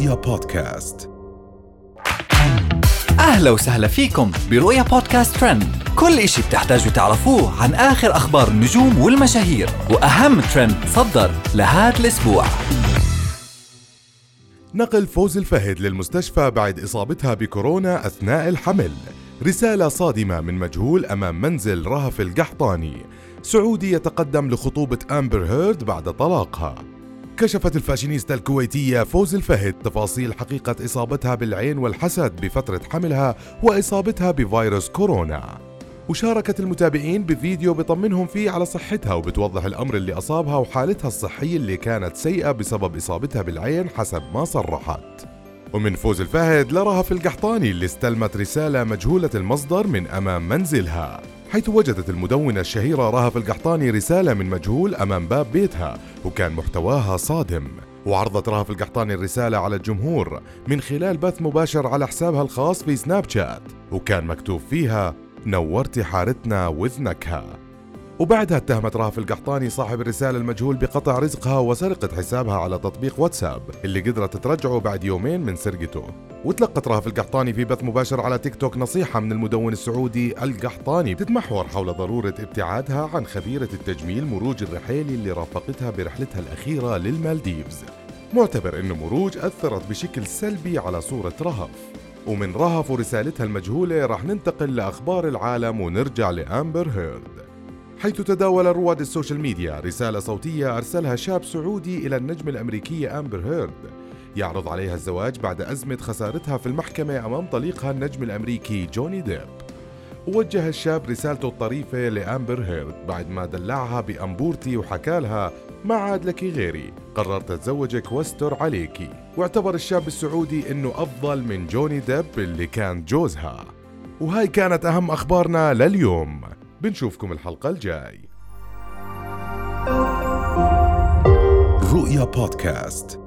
رؤيا بودكاست. أهلا وسهلا فيكم برؤيا بودكاست ترند. كل إشي بتحتاجوا تعرفوه عن آخر أخبار النجوم والمشاهير وأهم ترند صدر لهذا الأسبوع. نقل فوز الفهد للمستشفى بعد إصابتها بكورونا أثناء الحمل. رسالة صادمة من مجهول أمام منزل رهف القحطاني. سعودي يتقدم لخطوبة أمبر هيرد بعد طلاقها. كشفت الفاشينيستا الكويتية فوز الفهد تفاصيل حقيقة إصابتها بالعين والحسد بفترة حملها وإصابتها بفيروس كورونا. وشاركت المتابعين بفيديو بطمنهم فيه على صحتها وبتوضح الأمر اللي أصابها وحالتها الصحية اللي كانت سيئة بسبب إصابتها بالعين حسب ما صرحت. ومن فوز الفهد لرهف القحطاني اللي استلمت رسالة مجهولة المصدر من أمام منزلها. حيث وجدت المدونة الشهيرة رهف القحطاني رسالة من مجهول أمام باب بيتها وكان محتواها صادم. وعرضت رهف القحطاني الرسالة على الجمهور من خلال بث مباشر على حسابها الخاص في سناب شات. وكان مكتوب فيها نورتي حارتنا وذنكها. وبعدها اتهمت رهف القحطاني صاحب الرسالة المجهول بقطع رزقها وسرقة حسابها على تطبيق واتساب اللي قدرت ترجعه بعد يومين من سرقته. وتلقت رهف القحطاني في بث مباشر على تيك توك نصيحة من المدون السعودي القحطاني تتمحور حول ضرورة ابتعادها عن خبيرة التجميل مروج الرحيلي اللي رافقتها برحلتها الأخيرة للمالديفز. معتبر أن مروج أثرت بشكل سلبي على صورة رهف. ومن رهف ورسالتها المجهولة راح ننتقل لأخبار العالم ونرجع لأمبر هيرد. حيث تداول رواد ال social media رسالة صوتية أرسلها شاب سعودي إلى النجمة الأمريكية أمبر هيرد. يعرض عليها الزواج بعد أزمة خسارتها في المحكمة أمام طليقها النجم الأمريكي جوني ديب. ووجه الشاب رسالته الطريفة لأمبر هيرد بعد ما دلعها بأمبورتي وحكى لها ما عاد لك غيري قررت أتزوجك واستر عليكي واعتبر الشاب السعودي أنه أفضل من جوني ديب اللي كان جوزها. وهاي كانت أهم أخبارنا لليوم. بنشوفكم الحلقة الجاي. رؤيا بودكاست.